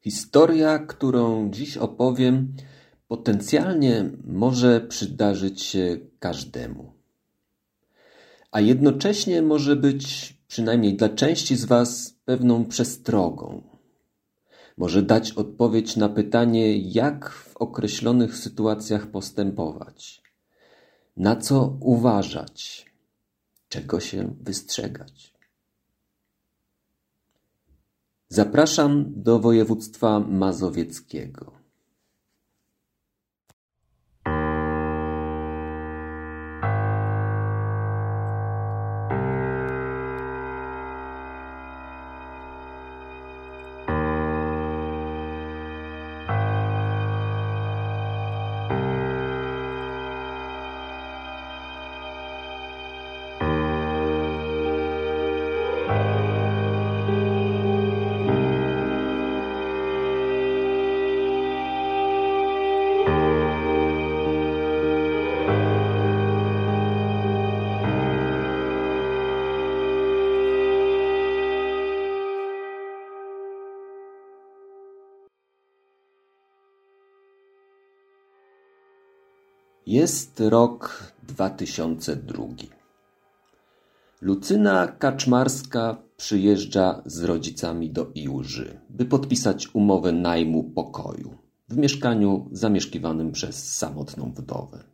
Historia, którą dziś opowiem, potencjalnie może przydarzyć się każdemu. A jednocześnie może być, przynajmniej dla części z Was, pewną przestrogą. Może dać odpowiedź na pytanie, jak w określonych sytuacjach postępować, na co uważać, czego się wystrzegać. Zapraszam do województwa mazowieckiego. Jest rok 2002. Lucyna Kaczmarska przyjeżdża z rodzicami do Iłży, by podpisać umowę najmu pokoju w mieszkaniu zamieszkiwanym przez samotną wdowę.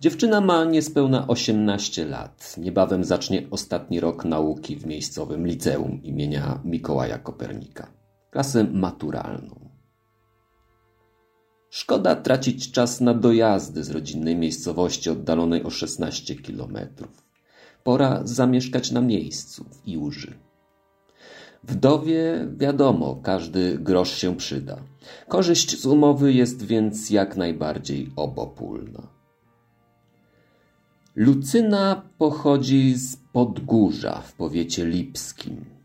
Dziewczyna ma niespełna 18 lat. Niebawem zacznie ostatni rok nauki w miejscowym liceum imienia Mikołaja Kopernika, klasę maturalną. Szkoda tracić czas na dojazdy z rodzinnej miejscowości oddalonej o 16 kilometrów. Pora zamieszkać na miejscu, w Iłży. Wdowie, wiadomo, każdy grosz się przyda. Korzyść z umowy jest więc jak najbardziej obopólna. Lucyna pochodzi z Podgórza w powiecie lipskim.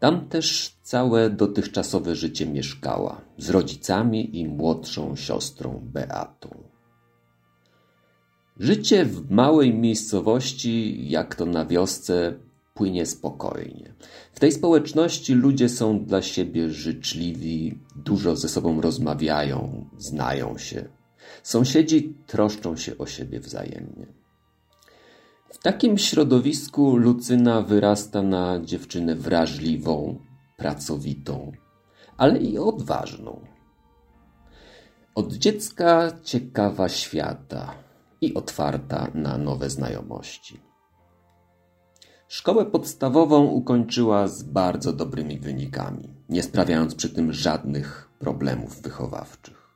Tam też całe dotychczasowe życie mieszkała z rodzicami i młodszą siostrą Beatą. Życie w małej miejscowości, jak to na wiosce, płynie spokojnie. W tej społeczności ludzie są dla siebie życzliwi, dużo ze sobą rozmawiają, znają się. Sąsiedzi troszczą się o siebie wzajemnie. W takim środowisku Lucyna wyrasta na dziewczynę wrażliwą, pracowitą, ale i odważną. Od dziecka ciekawa świata i otwarta na nowe znajomości. Szkołę podstawową ukończyła z bardzo dobrymi wynikami, nie sprawiając przy tym żadnych problemów wychowawczych.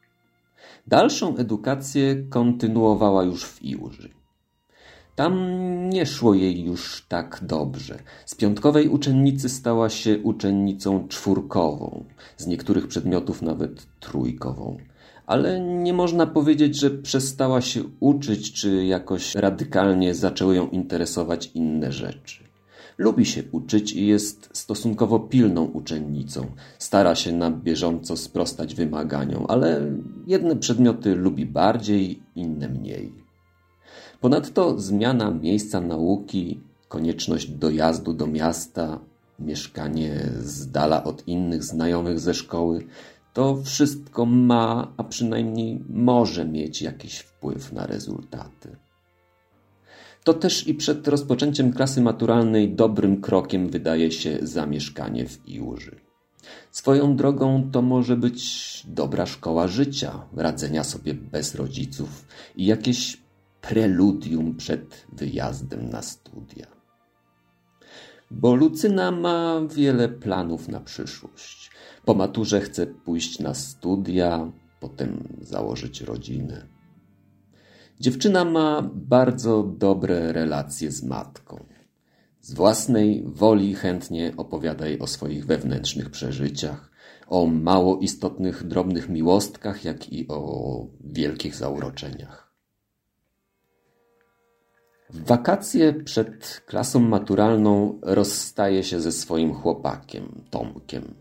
Dalszą edukację kontynuowała już w Iłży. Tam nie szło jej już tak dobrze. Z piątkowej uczennicy stała się uczennicą czwórkową, z niektórych przedmiotów nawet trójkową. Ale nie można powiedzieć, że przestała się uczyć, czy jakoś radykalnie zaczęły ją interesować inne rzeczy. Lubi się uczyć i jest stosunkowo pilną uczennicą. Stara się na bieżąco sprostać wymaganiom, ale jedne przedmioty lubi bardziej, inne mniej. Ponadto zmiana miejsca nauki, konieczność dojazdu do miasta, mieszkanie z dala od innych znajomych ze szkoły, to wszystko ma, a przynajmniej może mieć jakiś wpływ na rezultaty. To też i przed rozpoczęciem klasy maturalnej dobrym krokiem wydaje się zamieszkanie w Iłży. Swoją drogą to może być dobra szkoła życia, radzenia sobie bez rodziców i jakieś preludium przed wyjazdem na studia. Bo Lucyna ma wiele planów na przyszłość. Po maturze chce pójść na studia, potem założyć rodzinę. Dziewczyna ma bardzo dobre relacje z matką. Z własnej woli chętnie opowiada jej o swoich wewnętrznych przeżyciach, o mało istotnych, drobnych miłostkach, jak i o wielkich zauroczeniach. W wakacje przed klasą maturalną rozstaje się ze swoim chłopakiem, Tomkiem,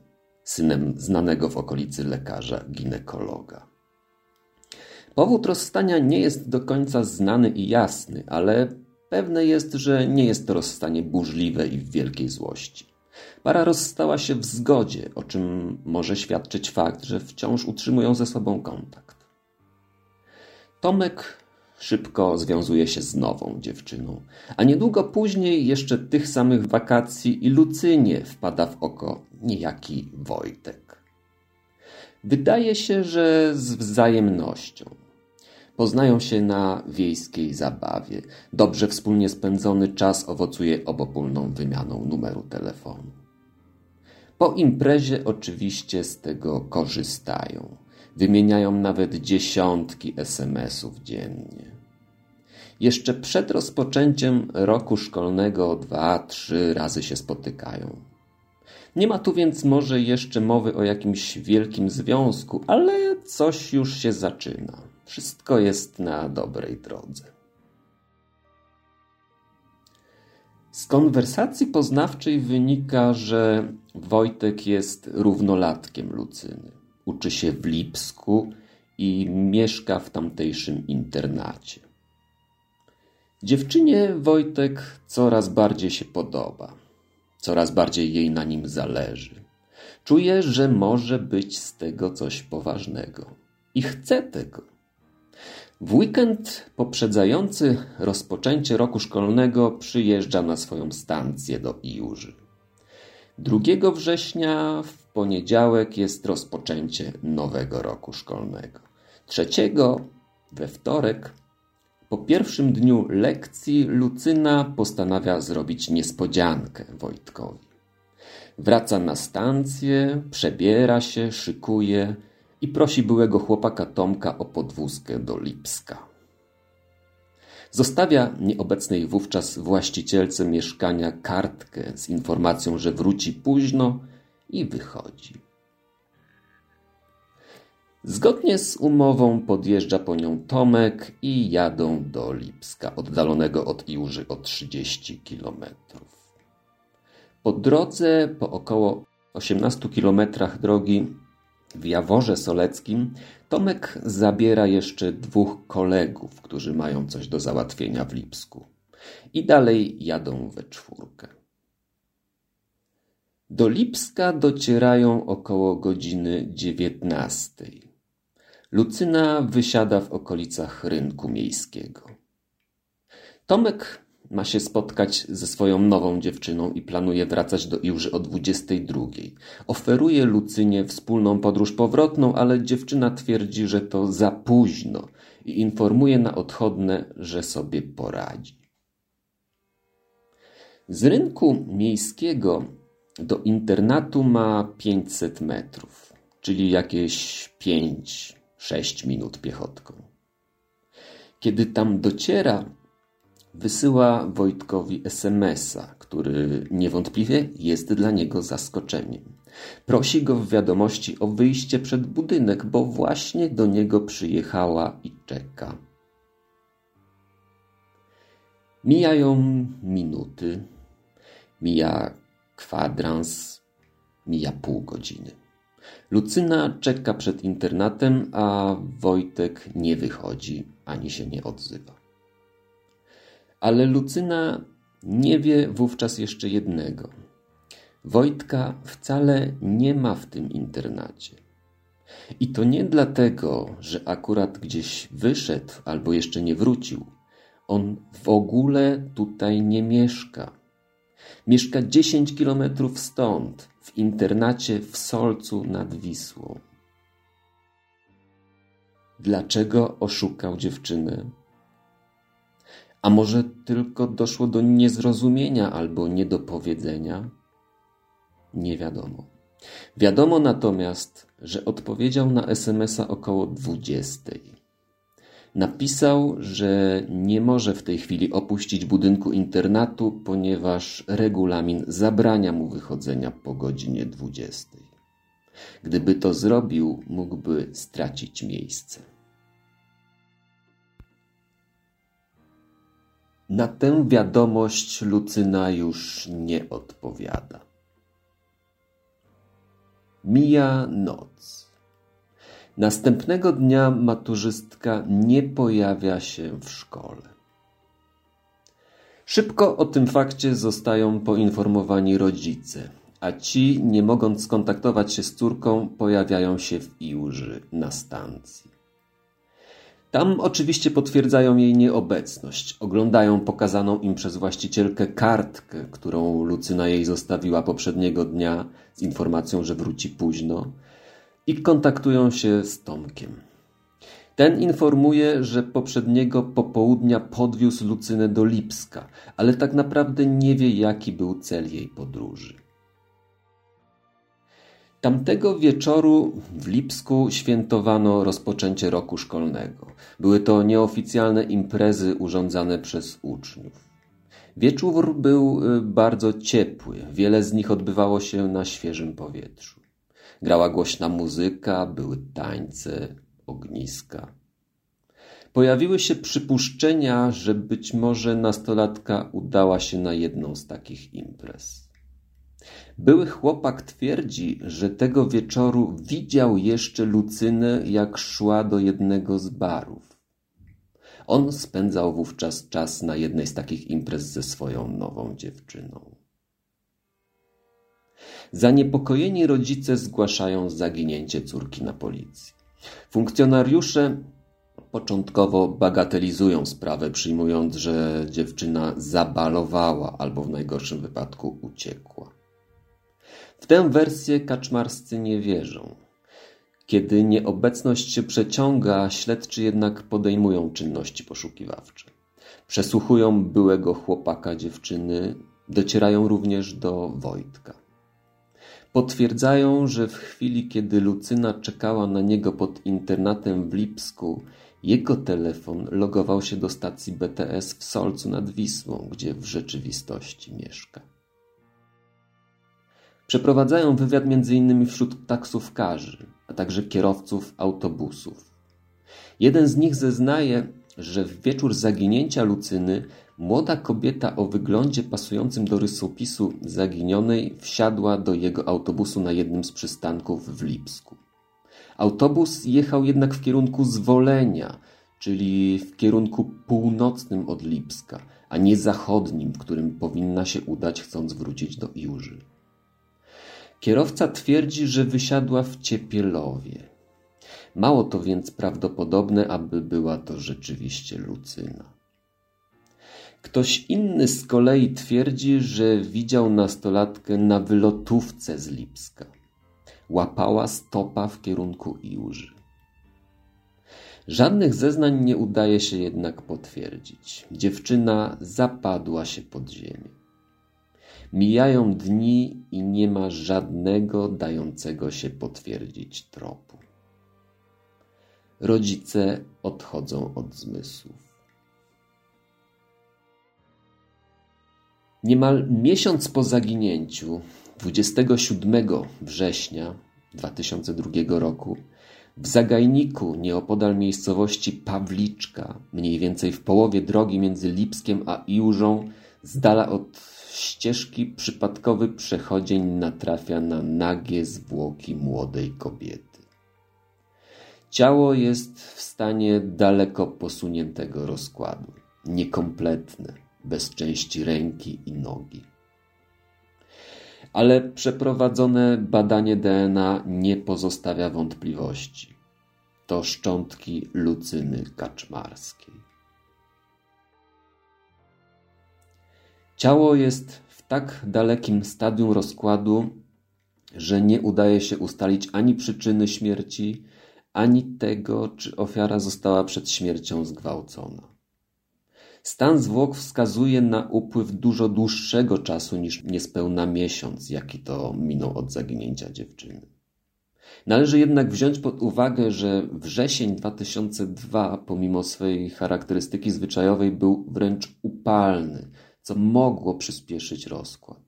synem znanego w okolicy lekarza ginekologa. Powód rozstania nie jest do końca znany i jasny, ale pewne jest, że nie jest to rozstanie burzliwe i w wielkiej złości. Para rozstała się w zgodzie, o czym może świadczyć fakt, że wciąż utrzymują ze sobą kontakt. Tomek szybko związuje się z nową dziewczyną, a niedługo później jeszcze tych samych wakacji i Lucynie wpada w oko niejaki Wojtek. Wydaje się, że z wzajemnością. Poznają się na wiejskiej zabawie. Dobrze wspólnie spędzony czas owocuje obopólną wymianą numeru telefonu. Po imprezie oczywiście z tego korzystają. Wymieniają nawet dziesiątki SMS-ów dziennie. Jeszcze przed rozpoczęciem roku szkolnego dwa, trzy razy się spotykają. Nie ma tu więc może jeszcze mowy o jakimś wielkim związku, ale coś już się zaczyna. Wszystko jest na dobrej drodze. Z konwersacji poznawczej wynika, że Wojtek jest równolatkiem Lucyny. Uczy się w Lipsku i mieszka w tamtejszym internacie. Dziewczynie Wojtek coraz bardziej się podoba. Coraz bardziej jej na nim zależy. Czuje, że może być z tego coś poważnego. I chce tego. W weekend poprzedzający rozpoczęcie roku szkolnego przyjeżdża na swoją stację do Iuży. 2 września w poniedziałek jest rozpoczęcie nowego roku szkolnego. 3 we wtorek po pierwszym dniu lekcji Lucyna postanawia zrobić niespodziankę Wojtkowi. Wraca na stację, przebiera się, szykuje i prosi byłego chłopaka Tomka o podwózkę do Lipska. Zostawia nieobecnej wówczas właścicielce mieszkania kartkę z informacją, że wróci późno i wychodzi. Zgodnie z umową podjeżdża po nią Tomek i jadą do Lipska, oddalonego od Iłży o 30 kilometrów. Po drodze, po około 18 kilometrach drogi w Jaworze Soleckim, Tomek zabiera jeszcze dwóch kolegów, którzy mają coś do załatwienia w Lipsku. I dalej jadą we czwórkę. Do Lipska docierają około godziny dziewiętnastej. Lucyna wysiada w okolicach rynku miejskiego. Tomek ma się spotkać ze swoją nową dziewczyną i planuje wracać do Iłży o 22. Oferuje Lucynie wspólną podróż powrotną, ale dziewczyna twierdzi, że to za późno i informuje na odchodne, że sobie poradzi. Z rynku miejskiego do internatu ma 500 metrów, czyli jakieś 5 sześć minut piechotką. Kiedy tam dociera, wysyła Wojtkowi SMS-a, który niewątpliwie jest dla niego zaskoczeniem. Prosi go w wiadomości o wyjście przed budynek, bo właśnie do niego przyjechała i czeka. Mijają minuty, mija kwadrans, mija pół godziny. Lucyna czeka przed internatem, a Wojtek nie wychodzi ani się nie odzywa. Ale Lucyna nie wie wówczas jeszcze jednego. Wojtka wcale nie ma w tym internacie. I to nie dlatego, że akurat gdzieś wyszedł albo jeszcze nie wrócił. On w ogóle tutaj nie mieszka. Mieszka 10 kilometrów stąd, w internacie w Solcu nad Wisłą. Dlaczego oszukał dziewczynę? A może tylko doszło do niezrozumienia albo niedopowiedzenia? Nie wiadomo. Wiadomo natomiast, że odpowiedział na SMS-a około dwudziestej. Napisał, że nie może w tej chwili opuścić budynku internatu, ponieważ regulamin zabrania mu wychodzenia po godzinie 20. Gdyby to zrobił, mógłby stracić miejsce. Na tę wiadomość Lucyna już nie odpowiada. Mija noc. Następnego dnia maturzystka nie pojawia się w szkole. Szybko o tym fakcie zostają poinformowani rodzice a ci, nie mogąc skontaktować się z córką, pojawiają się w Iłży na stacji. Tam oczywiście potwierdzają jej nieobecność, oglądają pokazaną im przez właścicielkę kartkę, którą Lucyna jej zostawiła poprzedniego dnia z informacją, że wróci późno i kontaktują się z Tomkiem. Ten informuje, że poprzedniego popołudnia podwiózł Lucynę do Lipska, ale tak naprawdę nie wie, jaki był cel jej podróży. Tamtego wieczoru w Lipsku świętowano rozpoczęcie roku szkolnego. Były to nieoficjalne imprezy urządzane przez uczniów. Wieczór był y, bardzo ciepły, wiele z nich odbywało się na świeżym powietrzu. Grała głośna muzyka, były tańce, ogniska. Pojawiły się przypuszczenia, że być może nastolatka udała się na jedną z takich imprez. Były chłopak twierdzi, że tego wieczoru widział jeszcze Lucynę, jak szła do jednego z barów. On spędzał wówczas czas na jednej z takich imprez ze swoją nową dziewczyną. Zaniepokojeni rodzice zgłaszają zaginięcie córki na policji. Funkcjonariusze początkowo bagatelizują sprawę, przyjmując, że dziewczyna zabalowała albo w najgorszym wypadku uciekła. W tę wersję kaczmarscy nie wierzą. Kiedy nieobecność się przeciąga, śledczy jednak podejmują czynności poszukiwawcze. Przesłuchują byłego chłopaka dziewczyny, docierają również do Wojtka. Potwierdzają, że w chwili, kiedy Lucyna czekała na niego pod internatem w Lipsku, jego telefon logował się do stacji BTS w Solcu nad Wisłą, gdzie w rzeczywistości mieszka. Przeprowadzają wywiad m.in. wśród taksówkarzy, a także kierowców autobusów. Jeden z nich zeznaje, że w wieczór zaginięcia Lucyny młoda kobieta o wyglądzie pasującym do rysopisu zaginionej wsiadła do jego autobusu na jednym z przystanków w Lipsku. Autobus jechał jednak w kierunku Zwolenia, czyli w kierunku północnym od Lipska, a nie zachodnim, w którym powinna się udać, chcąc wrócić do Iłży. Kierowca twierdzi, że wysiadła w Ciepielowie. Mało to więc prawdopodobne, aby była to rzeczywiście Lucyna. Ktoś inny z kolei twierdzi, że widział nastolatkę na wylotówce z Lipska. Łapała stopa w kierunku Iłży. Żadnych zeznań nie udaje się jednak potwierdzić. Dziewczyna zapadła się pod ziemię. Mijają dni i nie ma żadnego dającego się potwierdzić tropu. Rodzice odchodzą od zmysłów. Niemal miesiąc po zaginięciu, 27 września 2002 roku, w zagajniku nieopodal miejscowości Pawliczka, mniej więcej w połowie drogi między Lipskiem a Iłżą, z dala od ścieżki przypadkowy przechodzień natrafia na nagie zwłoki młodej kobiety. Ciało jest w stanie daleko posuniętego rozkładu, niekompletne, bez części ręki i nogi. Ale przeprowadzone badanie DNA nie pozostawia wątpliwości. To szczątki Lucyny Kaczmarskiej. Ciało jest w tak dalekim stadium rozkładu, że nie udaje się ustalić ani przyczyny śmierci, ani tego, czy ofiara została przed śmiercią zgwałcona. Stan zwłok wskazuje na upływ dużo dłuższego czasu niż niespełna miesiąc, jaki to minął od zaginięcia dziewczyny. Należy jednak wziąć pod uwagę, że wrzesień 2002, pomimo swej charakterystyki zwyczajowej, był wręcz upalny, co mogło przyspieszyć rozkład.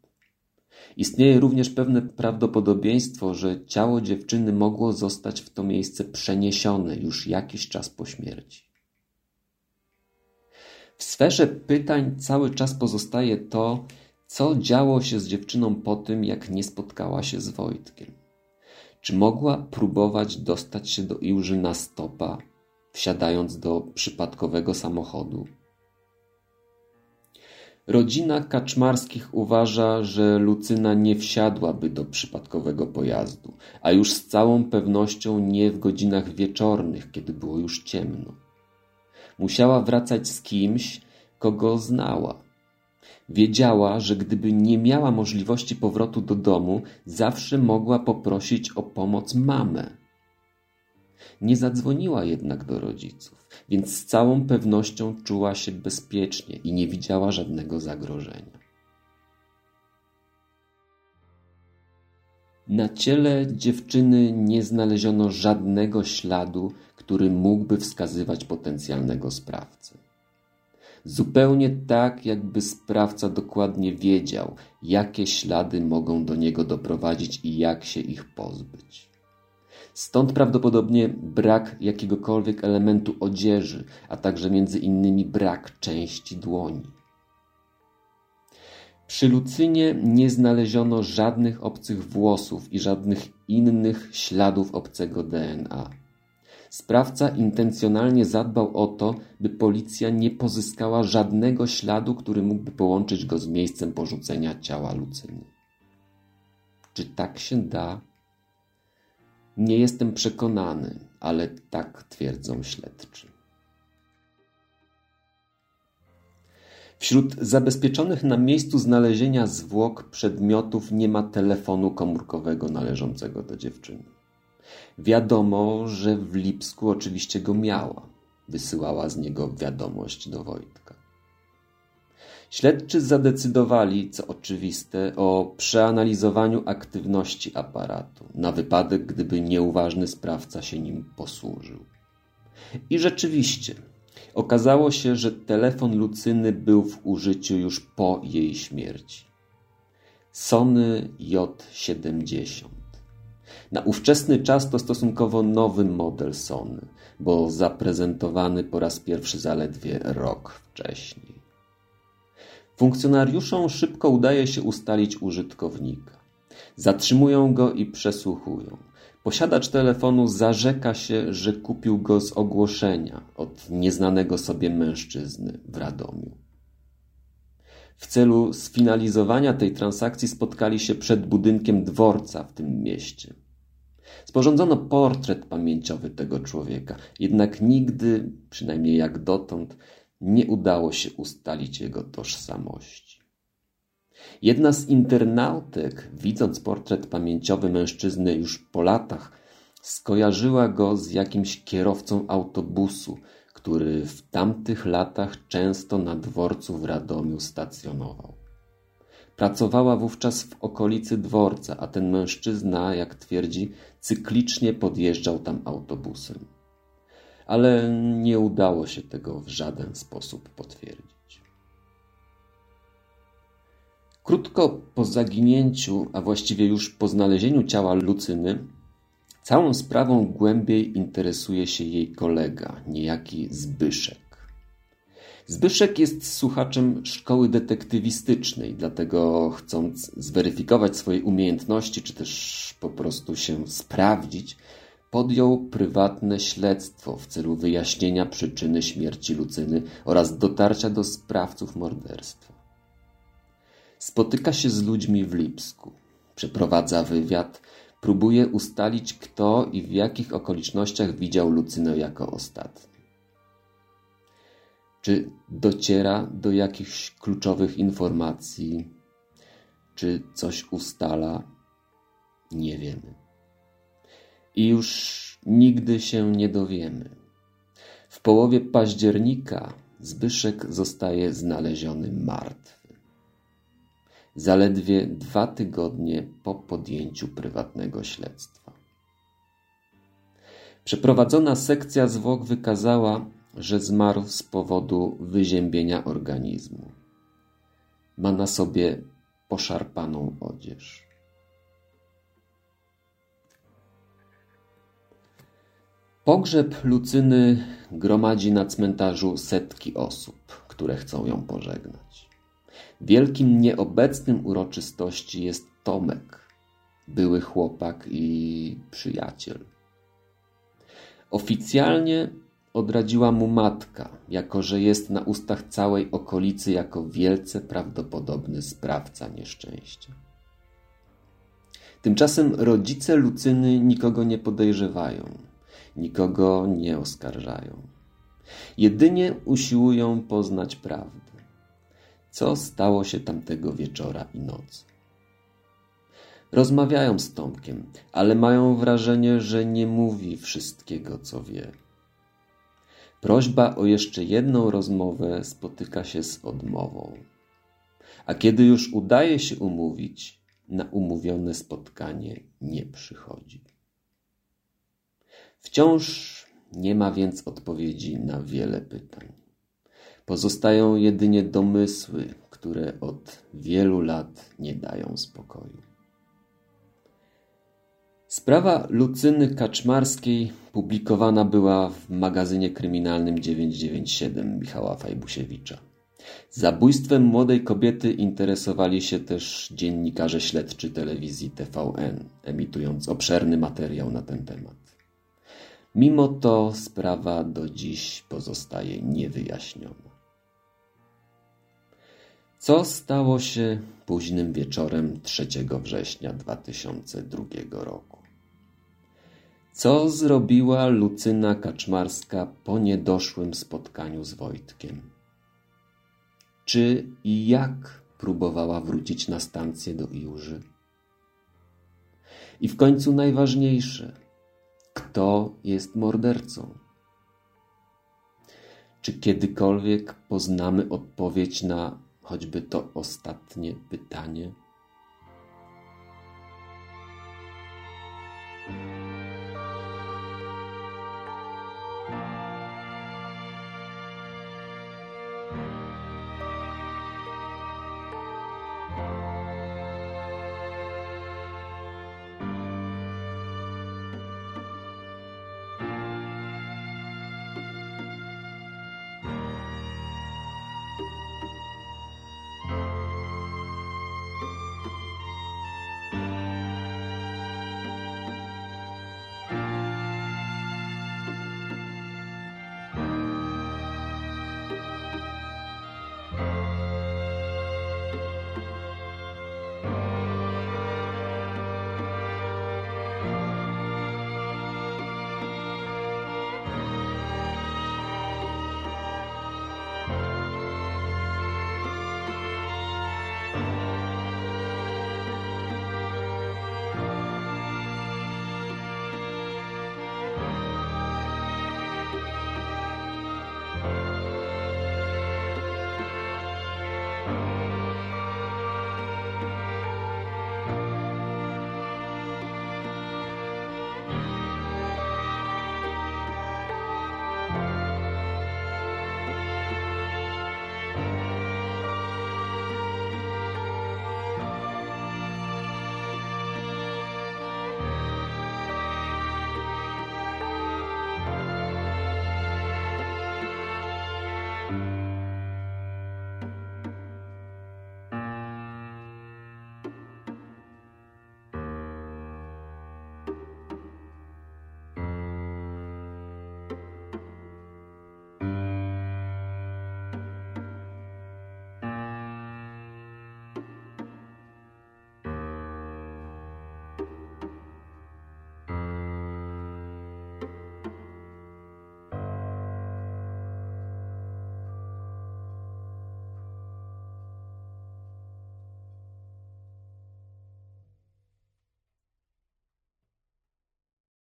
Istnieje również pewne prawdopodobieństwo, że ciało dziewczyny mogło zostać w to miejsce przeniesione już jakiś czas po śmierci. W sferze pytań cały czas pozostaje to, co działo się z dziewczyną po tym, jak nie spotkała się z Wojtkiem. Czy mogła próbować dostać się do Iłży na stopa, wsiadając do przypadkowego samochodu? Rodzina Kaczmarskich uważa, że Lucyna nie wsiadłaby do przypadkowego pojazdu, a już z całą pewnością nie w godzinach wieczornych, kiedy było już ciemno. Musiała wracać z kimś, kogo znała. Wiedziała, że gdyby nie miała możliwości powrotu do domu, zawsze mogła poprosić o pomoc mamę. Nie zadzwoniła jednak do rodziców, więc z całą pewnością czuła się bezpiecznie i nie widziała żadnego zagrożenia. Na ciele dziewczyny nie znaleziono żadnego śladu, który mógłby wskazywać potencjalnego sprawcę. Zupełnie tak, jakby sprawca dokładnie wiedział, jakie ślady mogą do niego doprowadzić i jak się ich pozbyć. Stąd prawdopodobnie brak jakiegokolwiek elementu odzieży, a także między innymi brak części dłoni. Przy Lucynie nie znaleziono żadnych obcych włosów i żadnych innych śladów obcego DNA. Sprawca intencjonalnie zadbał o to, by policja nie pozyskała żadnego śladu, który mógłby połączyć go z miejscem porzucenia ciała Lucyny. Czy tak się da? Nie jestem przekonany, ale tak twierdzą śledczy. Wśród zabezpieczonych na miejscu znalezienia zwłok przedmiotów nie ma telefonu komórkowego należącego do dziewczyny. Wiadomo, że w Lipsku oczywiście go miała. Wysyłała z niego wiadomość do Wojtka. Śledczy zadecydowali, co oczywiste, o przeanalizowaniu aktywności aparatu, na wypadek, gdyby nieuważny sprawca się nim posłużył. I rzeczywiście, okazało się, że telefon Lucyny był w użyciu już po jej śmierci. Sony J70. Na ówczesny czas to stosunkowo nowy model Sony, bo zaprezentowany po raz pierwszy zaledwie rok wcześniej. Funkcjonariuszom szybko udaje się ustalić użytkownika. Zatrzymują go i przesłuchują. Posiadacz telefonu zarzeka się, że kupił go z ogłoszenia od nieznanego sobie mężczyzny w Radomiu. W celu sfinalizowania tej transakcji spotkali się przed budynkiem dworca w tym mieście. Sporządzono portret pamięciowy tego człowieka, jednak nigdy, przynajmniej jak dotąd, nie udało się ustalić jego tożsamości. Jedna z internautek, widząc portret pamięciowy mężczyzny już po latach, skojarzyła go z jakimś kierowcą autobusu, który w tamtych latach często na dworcu w Radomiu stacjonował. Pracowała wówczas w okolicy dworca, a ten mężczyzna, jak twierdzi, cyklicznie podjeżdżał tam autobusem. Ale nie udało się tego w żaden sposób potwierdzić. Krótko po zaginięciu, a właściwie już po znalezieniu ciała Lucyny, całą sprawą głębiej interesuje się jej kolega, niejaki Zbyszek. Zbyszek jest słuchaczem szkoły detektywistycznej, dlatego chcąc zweryfikować swoje umiejętności, czy też po prostu się sprawdzić, podjął prywatne śledztwo w celu wyjaśnienia przyczyny śmierci Lucyny oraz dotarcia do sprawców morderstwa. Spotyka się z ludźmi w Lipsku, przeprowadza wywiad, próbuje ustalić kto i w jakich okolicznościach widział Lucynę jako ostatni. Czy dociera do jakichś kluczowych informacji? Czy coś ustala? Nie wiemy. I już nigdy się nie dowiemy. W połowie października Zbyszek zostaje znaleziony martwy. Zaledwie dwa tygodnie po podjęciu prywatnego śledztwa. Przeprowadzona sekcja zwłok wykazała, że zmarł z powodu wyziębienia organizmu. Ma na sobie poszarpaną odzież. Pogrzeb Lucyny gromadzi na cmentarzu setki osób, które chcą ją pożegnać. Wielkim nieobecnym uroczystości jest Tomek, były chłopak i przyjaciel. Oficjalnie odradziła mu matka, jako że jest na ustach całej okolicy jako wielce prawdopodobny sprawca nieszczęścia. Tymczasem rodzice Lucyny nikogo nie podejrzewają, nikogo nie oskarżają. Jedynie usiłują poznać prawdę. Co stało się tamtego wieczora i nocy? Rozmawiają z Tomkiem, ale mają wrażenie, że nie mówi wszystkiego, co wie. Prośba o jeszcze jedną rozmowę spotyka się z odmową. A kiedy już udaje się umówić, na umówione spotkanie nie przychodzi. Wciąż nie ma więc odpowiedzi na wiele pytań. Pozostają jedynie domysły, które od wielu lat nie dają spokoju. Sprawa Lucyny Kaczmarskiej publikowana była w magazynie kryminalnym 997 Michała Fajbusiewicza. Zabójstwem młodej kobiety interesowali się też dziennikarze śledczy telewizji TVN, emitując obszerny materiał na ten temat. Mimo to sprawa do dziś pozostaje niewyjaśniona. Co stało się późnym wieczorem 3 września 2002 roku? Co zrobiła Lucyna Kaczmarska po niedoszłym spotkaniu z Wojtkiem? Czy i jak próbowała wrócić na stację do Iłży? I w końcu najważniejsze, kto jest mordercą? Czy kiedykolwiek poznamy odpowiedź na choćby to ostatnie pytanie?